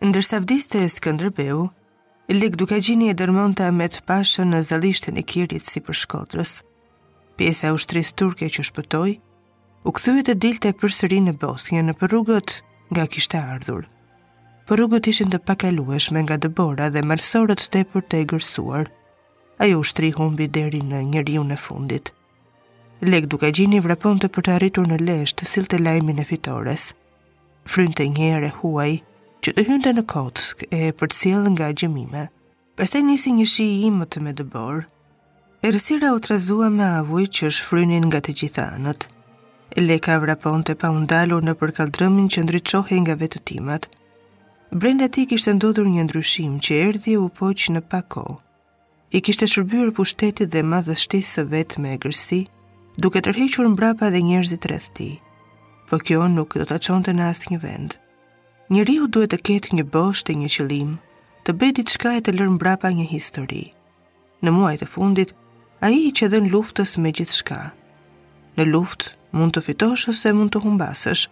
Ndërsa vdiste Skënderbeu, Lek Dukagjini e dërmonte Ahmet pashën në zallishtën e Kirit sipër Shkodrës. Pjesa e ushtrisë turke që shpëtoi, u kthye të dilte përsëri në Bosnje nëpër rrugët nga kishte ardhur. Por rrugët ishin të pakalueshme nga dëbora dhe malësorët tepër të egërsuar. Ajo ushtri humbi deri në njeriun e fundit – Lek Dukagjini vraponte për të arritur në Lezh, të sillte lajmin e fitores. Frynte një erë e huaj, që të hynte në kockë e përcjellë nga gjëmime. Pastaj nisi një shi i imët me dëborë. Errësira u trazua me avuj që shfrynin nga të gjitha anët. Leka vraponte pa u ndalur nëpër kalldrëmin që ndriçohej nga vetëtimat. Brenda tij kishte ndodhur një ndryshim që erdhi u poq në pak kohë. i kishte shërbyer pushtetit dhe madhështisë së vet me egërsi, duke tërhequr mbrapa dhe njerëzit rreth tij. Po kjo nuk do ta çonte në asnjë vend. Njeriu duhet të ketë një bosht e një qëllim, të bëjë diçka e të lërë mbrapa një histori. Në muajt e fundit, ai i qe dhënë luftës me gjithçka. Në luftë, mund të fitosh ose mund të humbasësh,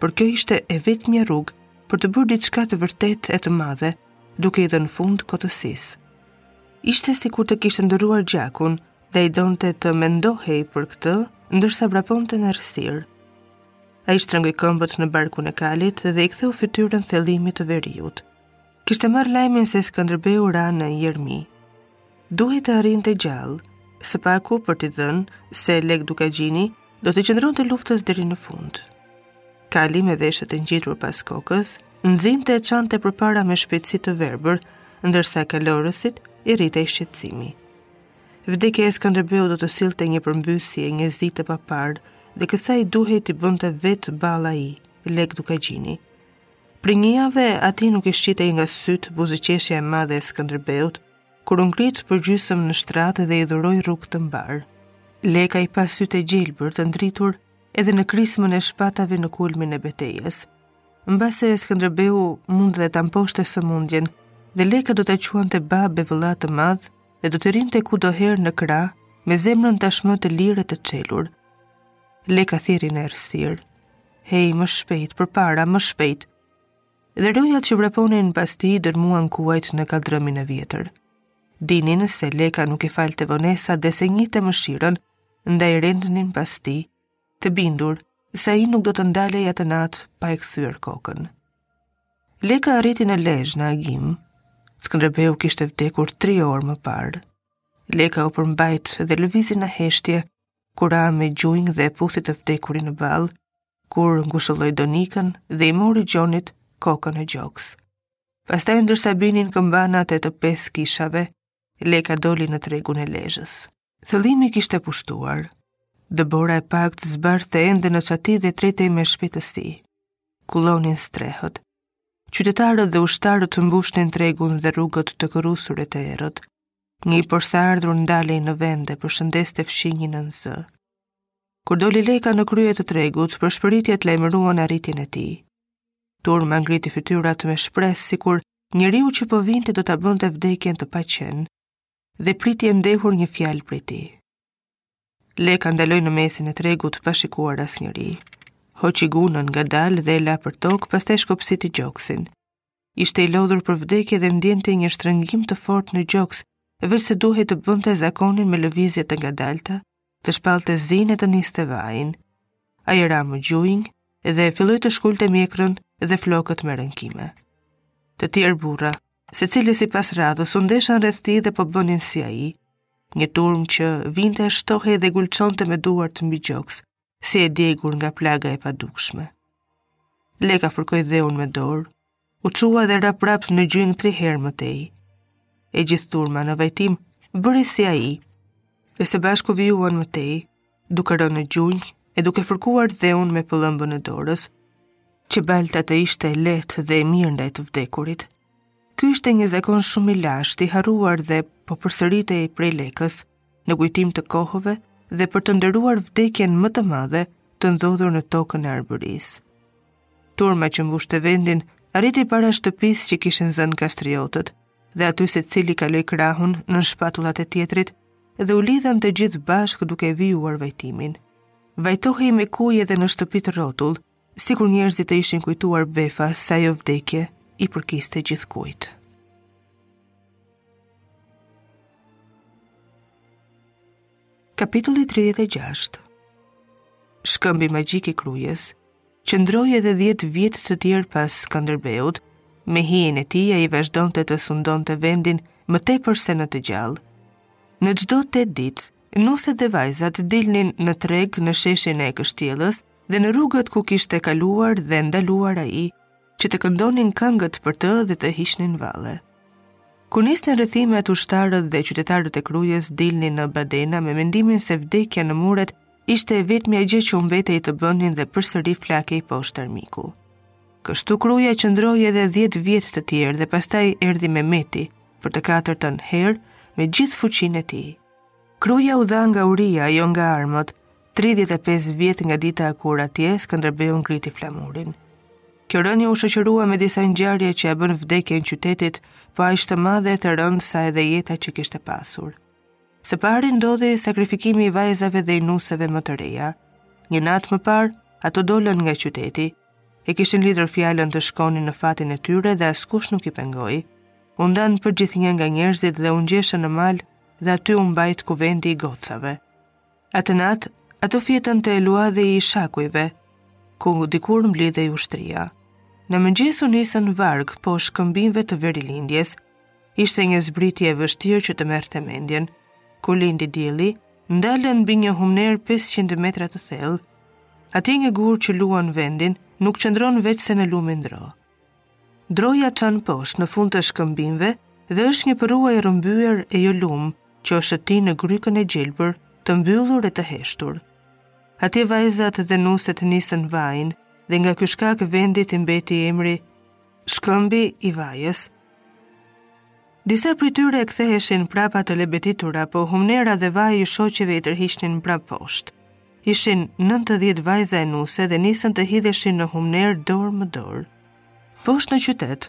por kjo ishte e vetmja rrugë për të bërë diçka të vërtetë e të madhe, duke i dhënë fund kotësisë. Ishte sikur të kishte ndërruar gjakun dhe ai donte të mendohej për këtë, ndërsa vraponte në errësirë. Ai shtrëngoi këmbët në barkun e kalit dhe i ktheu fytyrën thëllimit të veriut. Kishte marrë lajmin se Skënderbeu ra në jermi. Duhej ta arrinte gjallë, së paku për t'i thënë se Lek Dukagjini do t'i qëndronte luftës deri në fund. Kali me veshët e ngjitur pas kokës, nxinte e çante përpara me shpejtësi të verbër, ndërsa kalorësit i rritej shqetësimi. Vdekja e Skënderbeut do të sillte një përmbysje, një zi të paparë, dhe kësaj duhej t'i bënte vetë ballë ai, Lek Dukagjini. Prej një jave atij nuk i shqitej nga sytë buzëqeshja e madhe e Skënderbeut, kur u ngrit përgjysëm në shtrat dhe i uroi rrugë të mbarë. Leka i pa sytë e gjelbër të ndritur edhe në krismën e shpatave në kulmin e betejës. Mbase Skënderbeu mund dhe ta mposhte sëmundjen, dhe Leka do ta quante babë e vëlla të madh dhe do t'i rrinte kurdoherë në krah, me zemrën tashmë të lirë e të çelur. Leka thirri në errësirë. Hej, më shpejt, përpara, më shpejt. Dhe rojat që vraponin pas tij dërmuan kuajt në kalldrëmin e vjetër. Dinin se Leka nuk i falte vonesat dhe s'e njihte mëshirën, ndaj rendnin pas tij, të bindur, se ai nuk do të ndalej atë natë pa e kthyer kokën. Leka arriti në Lezh në agim, Skënderbeu kishte vdekur tri orë më parë. Leka u përmbajt dhe lëvizi në heshtje, kur ra me gjunjë dhe e puthi të vdekurin në ballë, kur ngushëlloi Donikën dhe i mori Gjonit kokën në gjoks. Pastaj ndërsa binin këmbanat e të pesë kishave, Leka doli në tregun e Lezhës. Thëllimi kishte pushuar. Dëbora e paktë zbardhte ende në çati dhe tretej me shpejtësi. Kullonin strehët. Qytetarët dhe ushtarët mbushnin tregun dhe rrugët të kërrusur e të errët. Një i porsaardhur ndalej në vend e përshëndeste fqinjin nën zë. Kur doli Leka në krye të tregut, pëshpëritjet lajmëruan arritjen e tij. Turma ngriti fytyrat me shpresë sikur njeriu që po vinte do ta bënte vdekjen të paqenë dhe priti e ndehur një fjalë prej tij. Leka ndaloi në mesin e tregut pa shikuar asnjeri. Hoqi gunën ngadalë dhe e la përtokë, pastaj shkopsiti gjoksin. Ishte i lodhur për vdekje dhe ndiente një shtrëngim të fortë në gjoks, veçse duhej të bënte zakonin me lëvizje të ngadalta, të shpallte zinë e të niste vajin. Ai ra më gjunjë dhe filloi të shkulte mjekrën dhe flokët me rënkime. Të tjerë burra, secili sipas radhës u ndeshan rreth tij dhe po bënin si ai. Një turmë që vinte e shtohej dhe gulçonte me duart mbi gjoks, si e djegur nga plaga e padukshme. Leka fërkoi dheun me dorë, u çua dhe ra prap në gjunjë tri herë më tej. E gjithë turma në vajtim bëri si ai. Dhe së bashku vijuan më tej, duke rënë në gjunjë e duke fërkuar dheun me pëllëmbën e dorës, që balta të ishte e lehtë dhe e mirë ndaj të vdekurit. Ky ishte një zakon shumë i lashtë, i harruar dhe po përsëritej prej Lekës, në kujtim të kohëve dhe për të nderuar vdekjen më të madhe të ndodhur në tokën e Arbërisë. Turma që mbushte vendin arriti para shtëpisë që kishin zënë Kastriotët dhe aty secili kaloi krahun nën shpatullat e tjetrit, dhe u lidhën të gjithë bashkë duke vijuar vajtimin. Vajtohej me kujë edhe në shtëpitë rrotull, sikur njerëzit të ishin kujtuar befa se ajo vdekje i përkiste gjithkujt. Kapitulli 36 Shkëmbi magjik i Krujës qëndroi edhe 10 vjet të tjerë pas Skënderbeut. Me hijen e tij ai vazhdonte të sundonte vendin më tepër se në të gjallë. Në çdo 8 ditë, nuset dhe vajzat dilnin në treg në sheshin e kështjellës dhe në rrugët ku kishte kaluar dhe ndaluar ai. që të këndonin këngët për të dhe të hiqnin valle. Kur nisnin rrethimet, ushtarët dhe qytetarët e Krujës dilnin në bedena me mendimin se vdekja në muret ishte e vetmja gjë që u mbetej të bënin dhe përsëri flakej poshtë armiku. Kështu Kruja qëndroi edhe 10 vjet të tjerë dhe pastaj erdhi Mehmeti për të katërtën herë me gjithë fuqinë e tij. Kruja u dha nga uria, jo nga armët, 35 vjet nga dita kur atje Skënderbeu ngriti flamurin. Kjo rënie u shoqërua me disa ngjarje që e bënë vdekjen e qytetit po aq të madhe e të rëndë sa edhe jeta që kishte pasur. Së pari ndodhi sakrifikimi i vajzave dhe i nuseve më të reja. Një natë më parë, ato dolën nga qyteti. E kishin lidhur fjalën të shkonin në fatin e tyre dhe askush nuk i pengoi. U ndanë përgjithnjë nga njerëzit dhe u ngjeshën në mal dhe aty u mbajt kuvendi i gocave. Atë natë, ato fjetën te Livadhi i Shakujve, ku dikur mblidhej ushtria. Në mëngjes u nisën varg pas shkëmbinjve të verilindjes. Ishte një zbritje e vështirë që të merrte mendjen. Kur lindi dielli, ndalën mbi një humnerë 500 metra të thellë. Atje një gur që luan vendin, nuk qëndron veçse në lumin Dro. Droja çan poshtë në fund të shkëmbinjve dhe është një përrua i rrëmbyer e jo lumë, që ushëtin në grykën e gjelbër, të mbyllur e të heshtur. Atje vajzat dhe nuset nisën vajin dhe nga ky shkak vendit i mbeti emri Shkëmbi i Vajës. Disa prej tyre ktheheshin prapa të lebetitura, po humnera dhe vaji i shoqeve i tërhiqnin prapë poshtë. Ishin nëntëdhjetë vajza e nuse dhe nisën të hidheshin në humnerë dorë më dorë. Poshtë në qytet,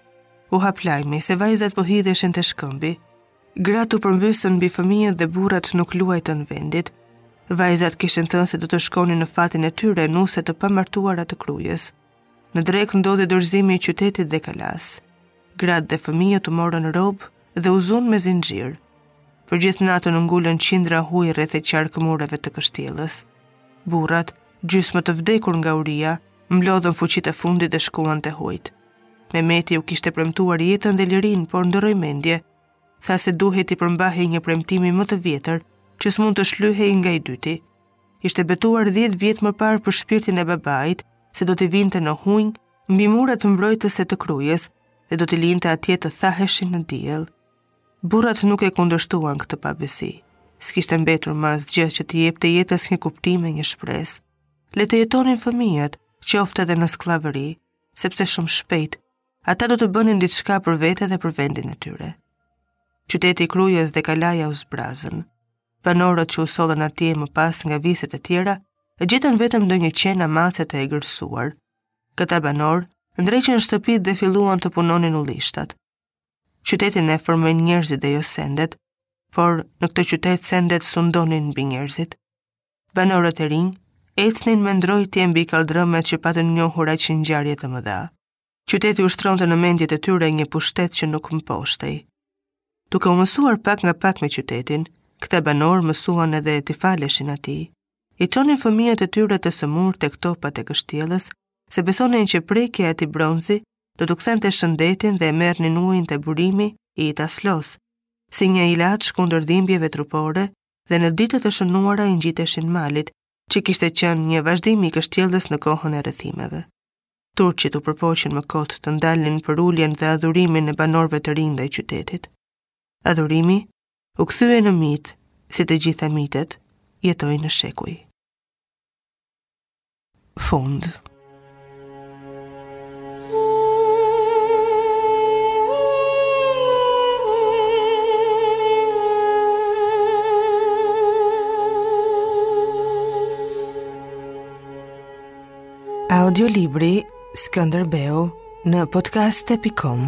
u hap lajmi se vajzat po hidheshin te shkëmbi. Gratë u përmbysën mbi fëmijët dhe burrat nuk luajtën vendit. Vajzat kishin thënë se do të shkonin në fatin e tyre nuse të pamartuara të Krujës. Në drekë ndodhi dorëzimi i qytetit dhe kalasë. Gratë dhe fëmijët u morën robë dhe u zunë me zinxhirë. Për gjithë natën u ngulën qindra hunj rreth e qark mureve të kështjellës. Burrat, gjysmë të vdekur nga uria, mblodhën fuqitë e fundit dhe shkuan te hunjtë. Mehmeti u kishte premtuar jetën dhe lirinë, por ndërroi mendje. Tha se duhej t'i përmbahej një premtimi më të vjetër, që s'mund të shlyhej nga i dyti. Ishte betuar dhjetë vjet më parë për shpirtin e babait, se do t'i vinte në hunj, mbi muret mbrojtësit e Krujës, dhe do t'i linte atje të thaheshin në diell. Burrat nuk e kundërshtuan këtë pabesi. S'kishte mbetur më asgjë që t'i jepte jetës një kuptim e një shpresë. Le të jetonin fëmijët, qoftë edhe në skllavëri, sepse shumë shpejt ata do të bënin diçka për vete dhe për vendin e tyre. Qyteti i Krujës dhe kalaja u zbrazën. Banorët që u sollën atje më pas nga viset e tjera, gjetën vetëm ndonjë qen a mace të egërsuar. Këta banorë ndreqën shtëpitë dhe filluan të punonin ullishtat. Qytetin e formojnë njerëzit dhe jo sendet, por në këtë qytet sendet sundonin mbi njerëzit. Banorët e rinj ecnin me ndrojtje mbi kaldrëmet që patën njohur aq ngjarje të mëdha. Qyteti ushtronte në mendjet e tyre një pushtet që nuk mposhtej. Duke u mësuar pak nga pak me qytetin, këta banorë mësuan edhe t'i faleshin atij. I çonin fëmijët e tyre të sëmurë tek topat e kështjellës, se besonin që prekja e atij bronzi do t'u kthente shëndetin dhe e merrnin ujin te burimi i Itaslos, si një ilaç kundër dhimbjeve trupore dhe në ditët e shënuara i ngjiteshin malit, që kishte qenë një vazhdim i kështjellës në kohën e rrethimeve. Turqit u përpoqën më kot të ndalnin përuljen dhe adhurimin e banorëve të rinj ndaj qytetit. Adhurimi u kthye në mit e si të gjitha mitet, jetoi në shekuj. Fund Audiolibri Skënderbeu në podcast.com